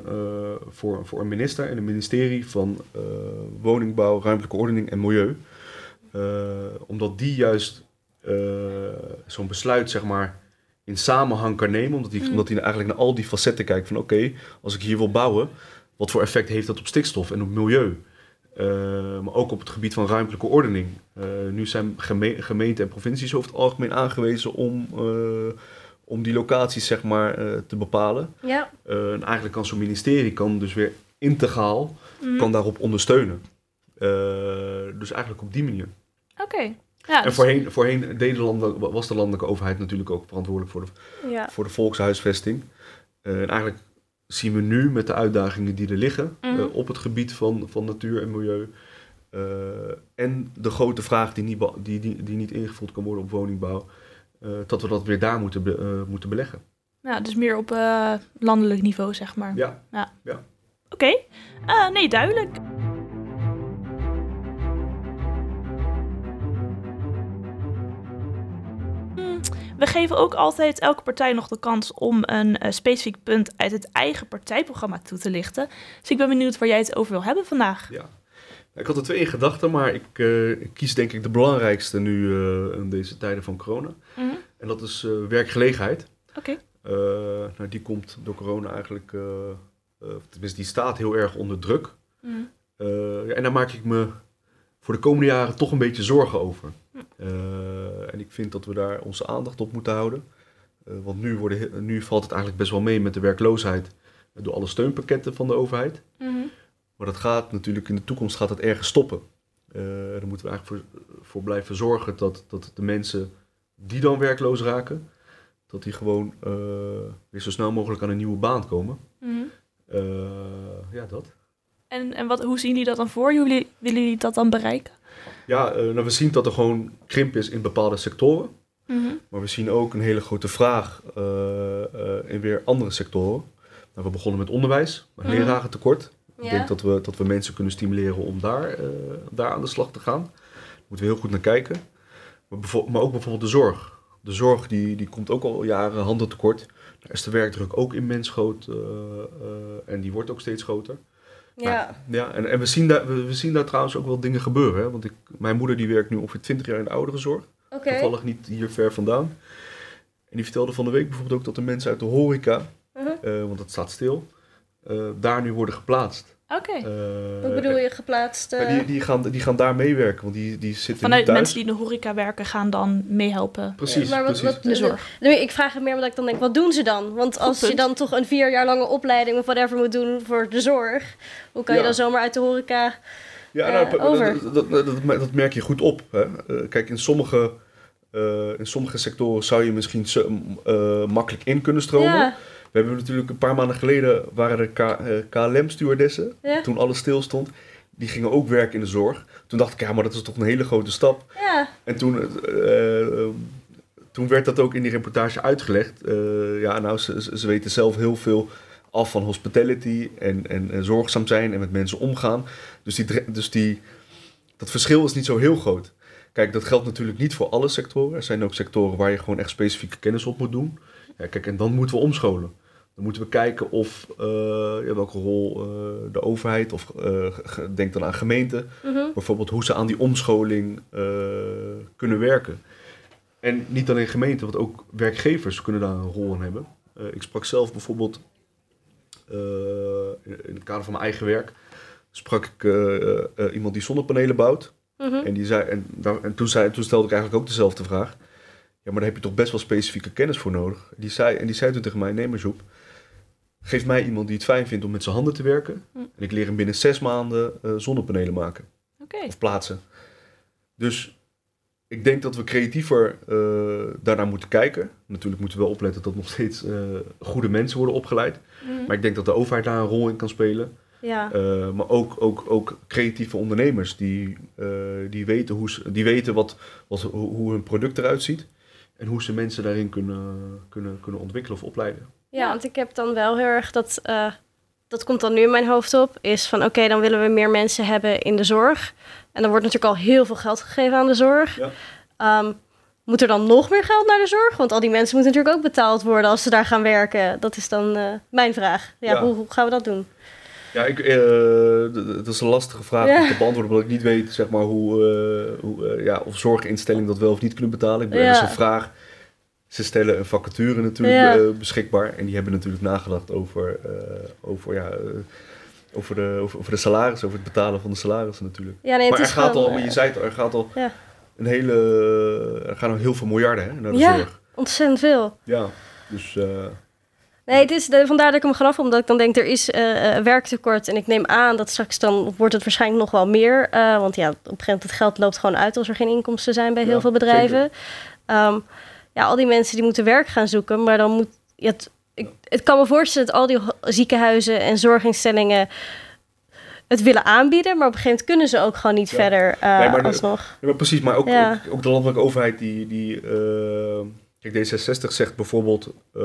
voor, voor een minister en een ministerie van woningbouw, ruimtelijke ordening en milieu. Omdat die juist zo'n besluit, zeg maar, in samenhang kan nemen. Omdat hij, Mm. omdat hij eigenlijk naar al die facetten kijkt van oké, als ik hier wil bouwen, wat voor effect heeft dat op stikstof en op milieu? Eh, maar ook op het gebied van ruimtelijke ordening. Eh, nu zijn geme- gemeenten en provincies over het algemeen aangewezen om, eh, om die locaties zeg maar, te bepalen. Ja, en eigenlijk kan zo'n ministerie kan dus weer integraal Mhm. kan daarop ondersteunen. Dus eigenlijk op die manier. Oké. Ja, En dus- voorheen, voorheen deed de landen- was de landelijke overheid natuurlijk ook verantwoordelijk voor de, ja. voor de volkshuisvesting. Eh, en eigenlijk zien we nu met de uitdagingen die er liggen Mhm. eh, op het gebied van, van natuur en milieu. eh, en de grote vraag die niet, die, die, die niet ingevuld kan worden op woningbouw. dat we dat weer daar moeten, be- moeten beleggen. ja, dus meer op landelijk niveau, zeg maar. Ja, Oké, Eh, nee, duidelijk. We geven ook altijd elke partij nog de kans om een eh, specifiek punt uit het eigen partijprogramma toe te lichten. Dus ik ben benieuwd waar jij het over wil hebben vandaag. ja. Ik had er twee in gedachten, maar ik, eh, ik kies denk ik de belangrijkste nu eh, in deze tijden van corona. Mhm, En dat is werkgelegenheid. Oké. Nou, die komt door corona eigenlijk, tenminste die staat heel erg onder druk. Mhm. Ja, en daar maak ik me voor de komende jaren toch een beetje zorgen over. Eh, en ik vind dat we daar onze aandacht op moeten houden. Eh, want nu, worden, nu valt het eigenlijk best wel mee met de werkloosheid door alle steunpakketten van de overheid. Mhm. Maar dat gaat natuurlijk in de toekomst gaat het ergens stoppen. Eh daar moeten we eigenlijk voor, voor blijven zorgen dat, dat de mensen die dan werkloos raken, dat die gewoon weer zo snel mogelijk aan een nieuwe baan komen. Mhm. Ja, dat. En, en wat, hoe zien jullie dat dan voor? Hoe willen jullie dat dan bereiken? Ja, eh, nou, we zien dat er gewoon krimp is in bepaalde sectoren. Mhm. Maar we zien ook een hele grote vraag eh, eh, in weer andere sectoren. Nou, we begonnen met onderwijs, met Mhm. lerarentekort. Ik denk dat we, dat we mensen kunnen stimuleren om daar, daar aan de slag te gaan. Daar moeten we heel goed naar kijken. Maar, maar ook bijvoorbeeld de zorg. De zorg die, die komt ook al jaren handen tekort. Daar is de werkdruk ook immens groot en die wordt ook steeds groter. Ja. Ja, en, en we, zien daar, we, we zien daar trouwens ook wel dingen gebeuren. Hè? Want ik, mijn moeder die werkt nu ongeveer 20 jaar in de ouderenzorg. Toevallig niet hier ver vandaan. En die vertelde van de week bijvoorbeeld ook dat de mensen uit de horeca, Mhm. eh, want het staat stil, eh, daar nu worden geplaatst. Oké. Eh, Hoe bedoel je geplaatst? ja, eh, die, die, gaan, die gaan daar meewerken, want die, die zitten Vanuit thuis. mensen die in de horeca werken gaan dan meehelpen Precies, maar wat, precies. wat, in de zorg. Nee, ik vraag het meer omdat ik dan denk, wat doen ze dan? Want als je dan toch een vier jaar lange opleiding of whatever moet doen voor de zorg, hoe kan je Ja. dan zomaar uit de horeca... Ja, eh, nou, dat- over. Dat, dat, dat, dat- dat merk je goed op. Hè? Eh, kijk, in sommige, eh, in sommige sectoren zou je misschien eh, makkelijk in kunnen stromen. Ja, We hebben natuurlijk een paar maanden geleden waren er K- eh, KLM-stewardessen, ja, toen alles stil stond. Die gingen ook werken in de zorg. Toen dacht ik, ja, maar dat is toch een hele grote stap. ja. En toen, eh, eh, toen werd dat ook in die reportage uitgelegd. Eh, ja, nou, ze, ze- weten zelf heel veel af van hospitality en, en, en zorgzaam zijn en met mensen omgaan. Dus, die, dus die, dat verschil is niet zo heel groot. Kijk, dat geldt natuurlijk niet voor alle sectoren. Er zijn ook sectoren waar je gewoon echt specifieke kennis op moet doen. Ja, kijk, en dan moeten we omscholen. Dan moeten we kijken of eh, ja, welke rol eh, de overheid of eh, denk dan aan gemeenten, Mhm. bijvoorbeeld hoe ze aan die omscholing kunnen werken. En niet alleen gemeenten, want ook werkgevers kunnen daar een rol in hebben. Ik sprak zelf bijvoorbeeld in het kader van mijn eigen werk, sprak ik iemand die zonnepanelen bouwt. Mhm. En, die zei, en, daar- en toen, zei, toen stelde ik eigenlijk ook dezelfde vraag. Ja, maar daar heb je toch best wel specifieke kennis voor nodig. Die zei, en die zei toen tegen mij, nee maar Joep, geef mij iemand die het fijn vindt om met zijn handen te werken. Hm. En ik leer hem binnen zes maanden eh, zonnepanelen maken of plaatsen. Dus ik denk dat we creatiever eh, daarnaar moeten kijken. Natuurlijk moeten we wel opletten dat nog steeds eh, goede mensen worden opgeleid. Mhm. Maar ik denk dat de overheid daar een rol in kan spelen. Ja. Uh, maar ook, ook, ook creatieve ondernemers die, uh, die weten, hoe, ze, die weten wat, wat, hoe, hoe hun product eruit ziet. En hoe ze mensen daarin kunnen, kunnen, kunnen ontwikkelen of opleiden. Ja, want ik heb dan wel heel erg dat... Uh, dat komt dan nu in mijn hoofd op. Is van oké, okay, dan willen we meer mensen hebben in de zorg. En dan wordt natuurlijk al heel veel geld gegeven aan de zorg. Ja. Um, moet er dan nog meer geld naar de zorg? Want al die mensen moeten natuurlijk ook betaald worden als ze daar gaan werken. Dat is dan uh, mijn vraag. Ja, ja. Hoe, hoe gaan we dat doen? Ja, ik, uh, dat is een lastige vraag ja. om te beantwoorden, omdat ik niet weet zeg maar, hoe, uh, hoe ja, of zorginstellingen dat wel of niet kunnen betalen. Ik ja. Dat is een vraag. Ze stellen een vacature natuurlijk ja. beschikbaar en die hebben natuurlijk nagedacht over, over, ja, over, de, over, over de salaris, over het betalen van de salarissen natuurlijk. Ja, nee, maar er gaat gewoon, al, maar je zei het al, er gaat al een hele, er gaan al heel veel miljarden hè, naar de ja, zorg. ontzettend veel. Ja, dus... Nee, het is de, vandaar dat ik hem vanaf, omdat ik dan denk er is werktekort. En ik neem aan dat straks dan wordt het waarschijnlijk nog wel meer. Want ja, op een gegeven moment het geld loopt gewoon uit als er geen inkomsten zijn bij heel veel bedrijven. Ja, al die mensen die moeten werk gaan zoeken. Maar dan moet. Ja, het, ik, het kan me voorstellen dat al die ziekenhuizen en zorginstellingen het willen aanbieden, maar op een gegeven moment kunnen ze ook gewoon niet ja. verder uh, nee, maar de, alsnog. Ja, maar precies, maar ook, ja. ook, ook, de landelijke overheid die, die uh, kijk D66 zegt bijvoorbeeld, uh,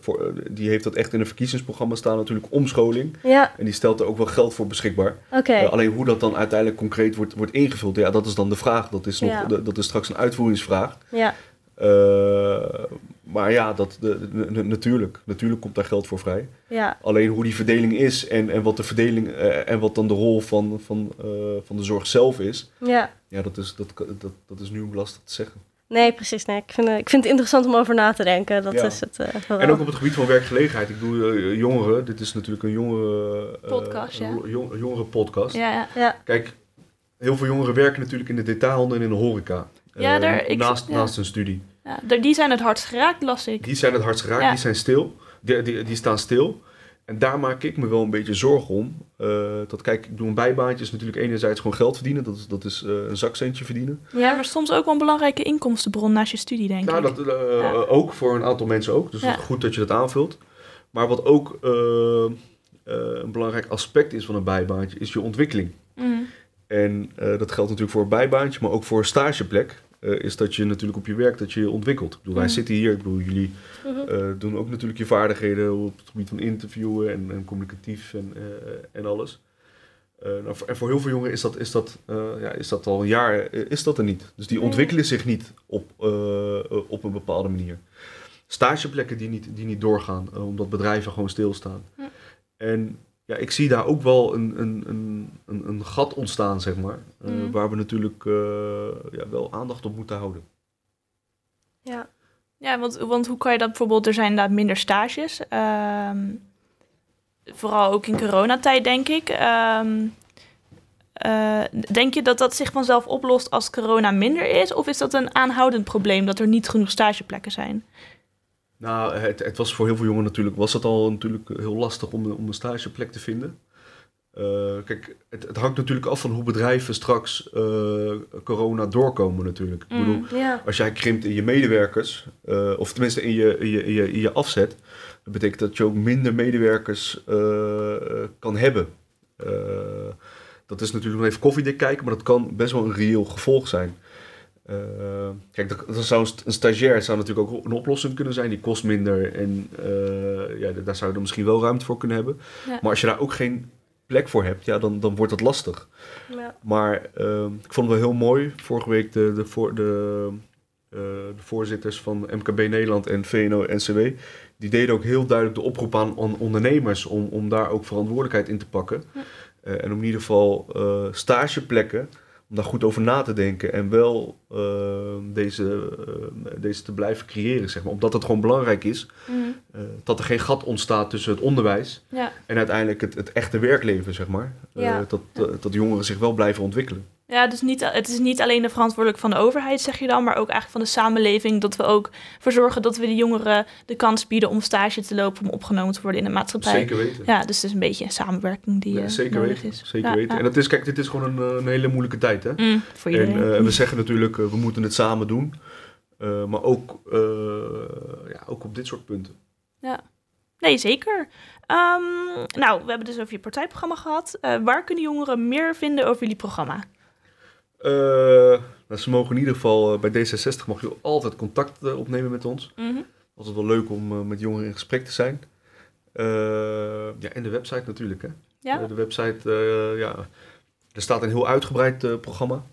voor, die heeft dat echt in een verkiezingsprogramma staan natuurlijk omscholing. Ja. En die stelt er ook wel geld voor beschikbaar. Okay. alleen hoe dat dan uiteindelijk concreet wordt, wordt ingevuld, ja, dat is dan de vraag. Dat is, nog, de, dat is straks een uitvoeringsvraag. Ja. Uh, maar ja, dat, de, de, de, natuurlijk. Natuurlijk komt daar geld voor vrij. Ja. Alleen hoe die verdeling is en, en wat de verdeling uh, en wat dan de rol van, van, uh, van de zorg zelf is. Ja. Ja, dat is, dat, dat, dat is nu lastig te zeggen. Nee, precies. Nee. Ik, vind, ik vind het interessant om over na te denken. Dat ja. is het. Uh, en ook op het gebied van werkgelegenheid. Ik bedoel, uh, jongeren. Dit is natuurlijk een jongere uh, podcast. Ja. Jong, jongere podcast. Ja, ja. ja. Kijk, heel veel jongeren werken natuurlijk in de detailhandel en in de horeca. Ja, daar, ik, naast, ja. naast hun studie. Ja, die zijn het hardst geraakt, las ik. Die zijn het hardst geraakt, ja. die zijn stil. Die, die, die, staan stil. En daar maak ik me wel een beetje zorgen om. Uh, dat kijk, ik doe een bijbaantje is natuurlijk enerzijds gewoon geld verdienen. Dat is, dat is uh, een zakcentje verdienen. Ja, maar soms ook wel een belangrijke inkomstenbron naast je studie, denk nou, ik. Dat, uh, ja. ook voor een aantal mensen ook. Dus ja. goed dat je dat aanvult. Maar wat ook een belangrijk aspect is van een bijbaantje, is je ontwikkeling. Mm. En dat geldt natuurlijk voor een bijbaantje, maar ook voor een stageplek. Uh, is dat je natuurlijk op je werk dat je je ontwikkelt. Ik bedoel, wij Mhm. zitten hier, ik bedoel, jullie uh, doen ook natuurlijk je vaardigheden op het gebied van interviewen en, en communicatief en, uh, en alles. nou, en voor heel veel jongeren is dat, is, dat, ja, is dat al een jaar is dat er niet. Dus die ontwikkelen zich niet op, op een bepaalde manier. Stageplekken die niet, die niet doorgaan, omdat bedrijven gewoon stilstaan. En ja, ik zie daar ook wel een, een, een, een, gat ontstaan, zeg maar. Uh, mm. Waar we natuurlijk uh, ja, wel aandacht op moeten houden. Ja, ja want, want hoe kan je dat bijvoorbeeld... Er zijn inderdaad minder stages. Um, vooral ook in coronatijd, denk ik. Um, uh, denk je dat dat zich vanzelf oplost als corona minder is? Of is dat een aanhoudend probleem dat er niet genoeg stageplekken zijn? Nou, het, het, was voor heel veel jongeren natuurlijk, was het al natuurlijk heel lastig om, om een stageplek te vinden. Uh, kijk, het, het, hangt natuurlijk af van hoe bedrijven straks uh, corona doorkomen natuurlijk. Mm, Ik bedoel, ja. als jij krimpt in je medewerkers, uh, of tenminste in je, in, je, in, je, in je afzet, dat betekent dat je ook minder medewerkers kan hebben. dat is natuurlijk nog even koffiedik kijken, maar dat kan best wel een reëel gevolg zijn. Uh, kijk, dat, dat zou een stagiair zou natuurlijk ook een oplossing kunnen zijn. Die kost minder en uh, ja, daar zou je dan misschien wel ruimte voor kunnen hebben. Ja. Maar als je daar ook geen plek voor hebt, ja, dan, dan wordt dat lastig. Ja. Maar uh, ik vond het wel heel mooi. Vorige week de, de, voor, de, de voorzitters van MKB Nederland en VNO-NCW, die deden ook heel duidelijk de oproep aan ondernemers om, om daar ook verantwoordelijkheid in te pakken. en om in ieder geval stageplekken om daar goed over na te denken en wel uh, deze, uh, deze te blijven creëren, zeg maar. Omdat het gewoon belangrijk is mm. uh, dat er geen gat ontstaat tussen het onderwijs ja. en uiteindelijk het, het echte werkleven, zeg maar. Ja. dat, dat jongeren zich wel blijven ontwikkelen. Ja, dus niet, het is niet alleen de verantwoordelijk van de overheid, zeg je dan, maar ook eigenlijk van de samenleving. Dat we ook verzorgen dat we de jongeren de kans bieden om stage te lopen, om opgenomen te worden in de maatschappij. Zeker weten. Ja, dus het is een beetje een samenwerking die ja, zeker weten, is. Zeker weten. En dat is, kijk, dit is gewoon een, een hele moeilijke tijd, hè? Mm, voor iedereen. En uh, we zeggen natuurlijk, uh, we moeten het samen doen. Uh, maar ook, ja, ook op dit soort punten. Ja. Nee, zeker. Um, nou, we hebben dus over je partijprogramma gehad. waar kunnen jongeren meer vinden over jullie programma? Uh, ze mogen in ieder geval, uh, bij D66 mag je altijd contact uh, opnemen met ons. Mm -hmm. Altijd wel leuk om met jongeren in gesprek te zijn. ja, en de website natuurlijk. Hè? Ja? de website, ja, er staat een heel uitgebreid programma.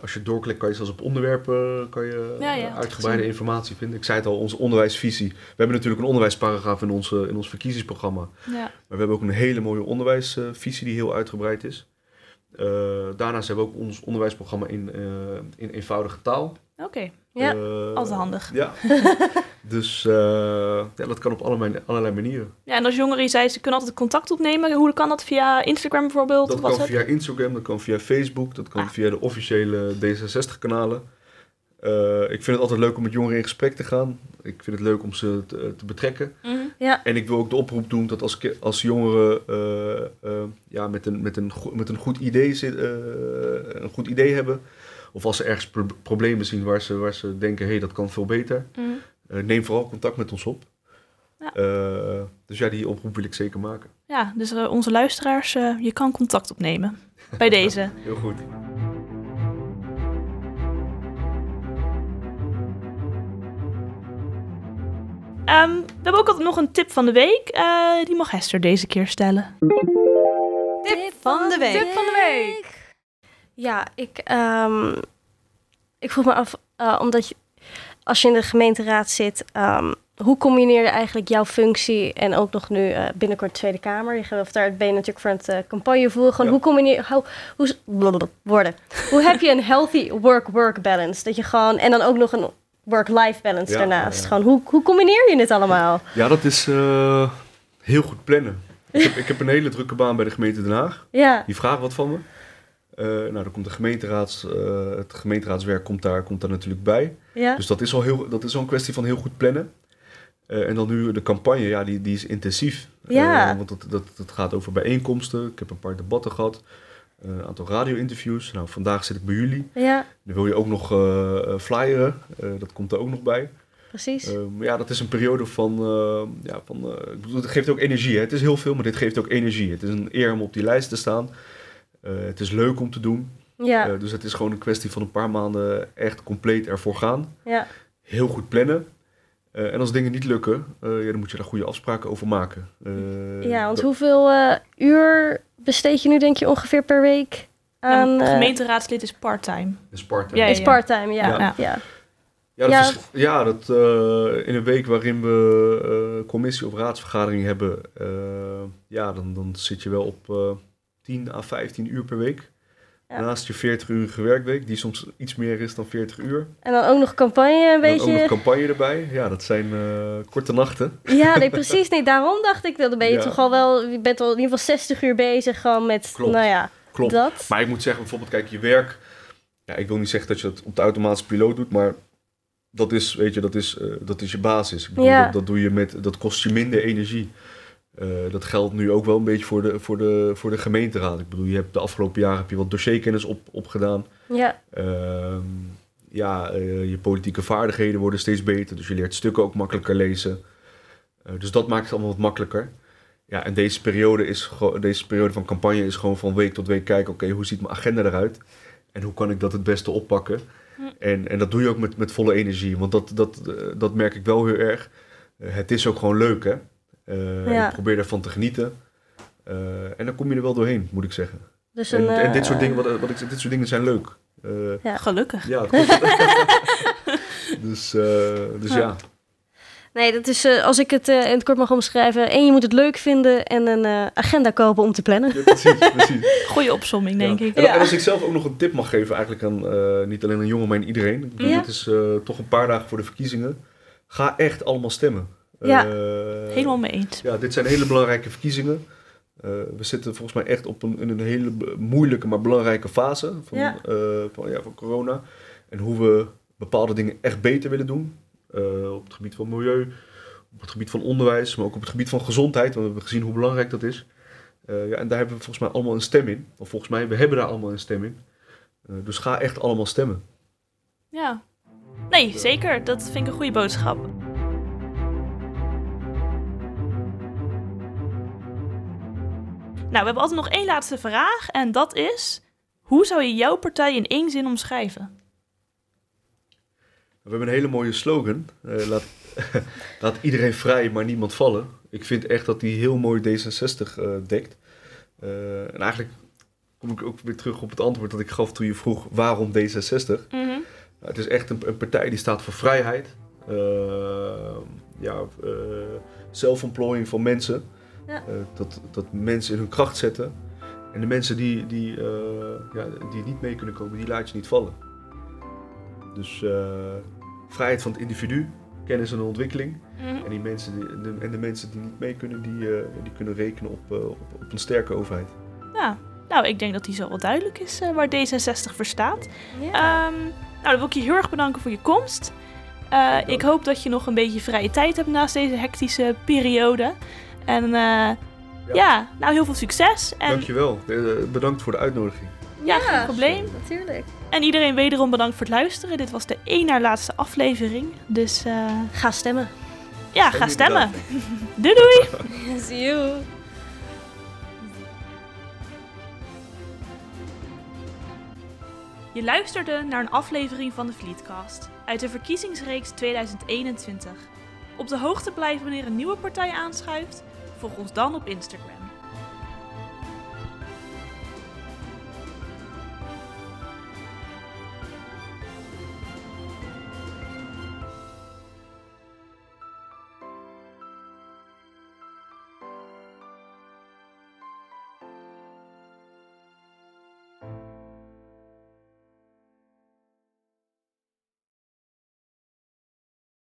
als je doorklikt kan je zelfs op onderwerpen kan je, ja, ja, uitgebreide informatie vinden. Ik zei het al, onze onderwijsvisie. We hebben natuurlijk een onderwijsparagraaf in, onze, in ons verkiezingsprogramma. Ja. Maar we hebben ook een hele mooie onderwijsvisie die heel uitgebreid is. Uh, daarnaast hebben we ook ons onderwijsprogramma in, uh, in eenvoudige taal. Oké, okay. ja, uh, altijd handig. Ja, dus ja, dat kan op allerlei, allerlei manieren. Ja, en als jongeren, je zei, ze kunnen altijd contact opnemen. Hoe kan dat via Instagram bijvoorbeeld? Dat kan via Instagram, dat kan via Facebook, dat kan ah. via de officiële D66-kanalen. Uh, ik vind het altijd leuk om met jongeren in gesprek te gaan. Ik vind het leuk om ze te, te betrekken. Mm -hmm. ja. En ik wil ook de oproep doen dat als, als jongeren uh, uh, ja, met, een, met, een, met een, goed idee zit, een goed idee hebben, of als ze ergens pro problemen zien waar ze, waar ze denken: hé, hey, dat kan veel beter, mm -hmm. neem vooral contact met ons op. Ja. dus ja, die oproep wil ik zeker maken. Ja, dus onze luisteraars, je kan contact opnemen bij deze. Heel goed. Um, we hebben ook altijd nog een tip van de week. Uh, die mag Hester deze keer stellen. Tip van de week. Tip van de week. Ja, ik, um, ik vroeg me af, uh, omdat je, als je in de gemeenteraad zit, um, hoe combineer je eigenlijk jouw functie en ook nog nu uh, binnenkort Tweede Kamer? Je gaat daar ben je natuurlijk voor het uh, campagne voeren. Gewoon ja. hoe combineer hoe, hoe woorden. hoe heb je een healthy work-work balance? Dat je gewoon en dan ook nog een work-life balance daarnaast. Gewoon, hoe, hoe combineer je dit allemaal? Ja, dat is uh, heel goed plannen. Ik heb, ik heb, een hele drukke baan bij de gemeente Den Haag. Ja. Die vragen wat van me. Uh, nou, dan komt de gemeenteraads, uh, het gemeenteraadswerk komt daar, komt daar natuurlijk bij. Ja. Dus dat is al heel, dat is al een kwestie van heel goed plannen. en dan nu de campagne, ja, die, die is intensief. Ja. want dat, dat, dat gaat over bijeenkomsten. Ik heb een paar debatten gehad. Een aantal radio-interviews. Nou, vandaag zit ik bij jullie. Ja. Dan wil je ook nog uh, flyeren. Uh, dat komt er ook nog bij. Precies. Maar ja, dat is een periode van... ja, van ik bedoel, het geeft ook energie. Hè? Het is heel veel, maar dit geeft ook energie. Het is een eer om op die lijst te staan. het is leuk om te doen. Ja. dus het is gewoon een kwestie van een paar maanden echt compleet ervoor gaan. Ja. Heel goed plannen. En als dingen niet lukken, ja, dan moet je daar goede afspraken over maken. ja, want hoeveel uur besteed je nu denk je ongeveer per week aan... Een gemeenteraadslid is part-time. Is part-time. Ja, is part-time, ja. ja. ja. Ja, dat, Is, ja, dat uh, in een week waarin we uh, commissie- of raadsvergadering hebben, uh, ja, dan, dan zit je wel op 10 à 15 uur per week. Ja. Naast je 40 uur werkweek, die soms iets meer is dan 40 uur. En dan ook nog campagne een beetje. En ook nog campagne erbij. Ja, dat zijn uh, korte nachten. Ja, nee, precies. Nee, daarom dacht ik, dan ben je ja. toch al wel, je bent al in ieder geval 60 uur bezig gewoon met, Klopt. nou ja, Klopt. dat. Maar ik moet zeggen, bijvoorbeeld, kijk, je werk. Ja, ik wil niet zeggen dat je het op de automatische piloot doet, maar dat is, weet je, dat is, uh, dat is je basis. Ik bedoel, Ja. dat, dat doe je met, dat kost je minder energie. Uh, dat geldt nu ook wel een beetje voor de, voor, de, voor de gemeenteraad. Ik bedoel, je hebt de afgelopen jaren heb je wat dossierkennis op, opgedaan. Ja, Ehm, ja, eh, je politieke vaardigheden worden steeds beter. Dus je leert stukken ook makkelijker lezen. Eh, dus dat maakt het allemaal wat makkelijker. Ja, en deze periode, is, deze periode van campagne is gewoon van week tot week kijken... oké, hoe ziet mijn agenda eruit? En hoe kan ik dat het beste oppakken? Hm. En, en dat doe je ook met, met volle energie. Want dat, dat, eh, dat merk ik wel heel erg. Eh, het is ook gewoon leuk, hè? Eh, Ja. Ik probeer ervan te genieten. Eh, en dan kom je er wel doorheen, moet ik zeggen. dus En, een... en dit, eh, soort dingen, wat, wat ik, dit soort dingen zijn leuk. Eh, Ja. ja, Gelukkig. het kost, Dus, eh, dus Ja. ja. Nee, dat is, eh, als ik het eh, in het kort mag omschrijven... één, je moet het leuk vinden en een eh, agenda kopen om te plannen. Ja, precies, precies. Goeie opsomming, denk Ja. ik. En, Ja. en als ik zelf ook nog een tip mag geven, eigenlijk aan eh, niet alleen aan jongen, maar aan iedereen. Ik bedoel, Ja. Dit is eh, toch een paar dagen voor de verkiezingen. Ga echt allemaal stemmen. Ja. Eh, Helemaal mee eens. Ja, dit zijn hele belangrijke verkiezingen. Eh, we zitten volgens mij echt op een, in een hele moeilijke, maar belangrijke fase van, Ja. eh, van, ja, van corona. En hoe we bepaalde dingen echt beter willen doen. Op het gebied van milieu, op het gebied van onderwijs, maar ook op het gebied van gezondheid. Want we hebben gezien hoe belangrijk dat is. Ja, en daar hebben we volgens mij allemaal een stem in. Of volgens mij, we hebben daar allemaal een stem in. Dus ga echt allemaal stemmen. Ja. Nee, zeker. Dat vind ik een goede boodschap. Nou, we hebben altijd nog één laatste vraag. En dat is... Hoe zou je jouw partij in één zin omschrijven? We hebben een hele mooie slogan. Eh, laat, laat iedereen vrij, maar niemand vallen. Ik vind echt dat die heel mooi D66 eh, dekt. Eh, en eigenlijk kom ik ook weer terug op het antwoord dat ik gaf toen je vroeg waarom D66. Nou, het is echt een, een partij die staat voor vrijheid. ja, zelfontplooiing van mensen. Ja. Eh, dat, dat mensen in hun kracht zetten. En de mensen die, die, eh, ja, die niet mee kunnen komen, die laat je niet vallen. Dus eh, vrijheid van het individu, kennis en ontwikkeling. Mhm. En, die mensen die, de, en de mensen die niet mee kunnen, die, eh, die kunnen rekenen op, eh, op, op een sterke overheid. Ja. Nou, ik denk dat die zo wel duidelijk is eh, waar D66 voor staat. Ja. Ehm, nou, dan wil ik je heel erg bedanken voor je komst. Eh, ik hoop dat je nog een beetje vrije tijd hebt naast deze hectische periode. En eh, ja. nou heel veel succes. En Dankjewel. Eh, bedankt voor de uitnodiging. ja, geen probleem. Natuurlijk. En iedereen wederom bedankt voor het luisteren. Dit was de één na laatste aflevering. Dus eh, Ga stemmen. ja, ga Stem stemmen. Doei doei! See you. Je luisterde naar een aflevering van de Fleetcast uit de verkiezingsreeks 2021. Op de hoogte blijven wanneer een nieuwe partij aanschuift? Volg ons dan op Instagram.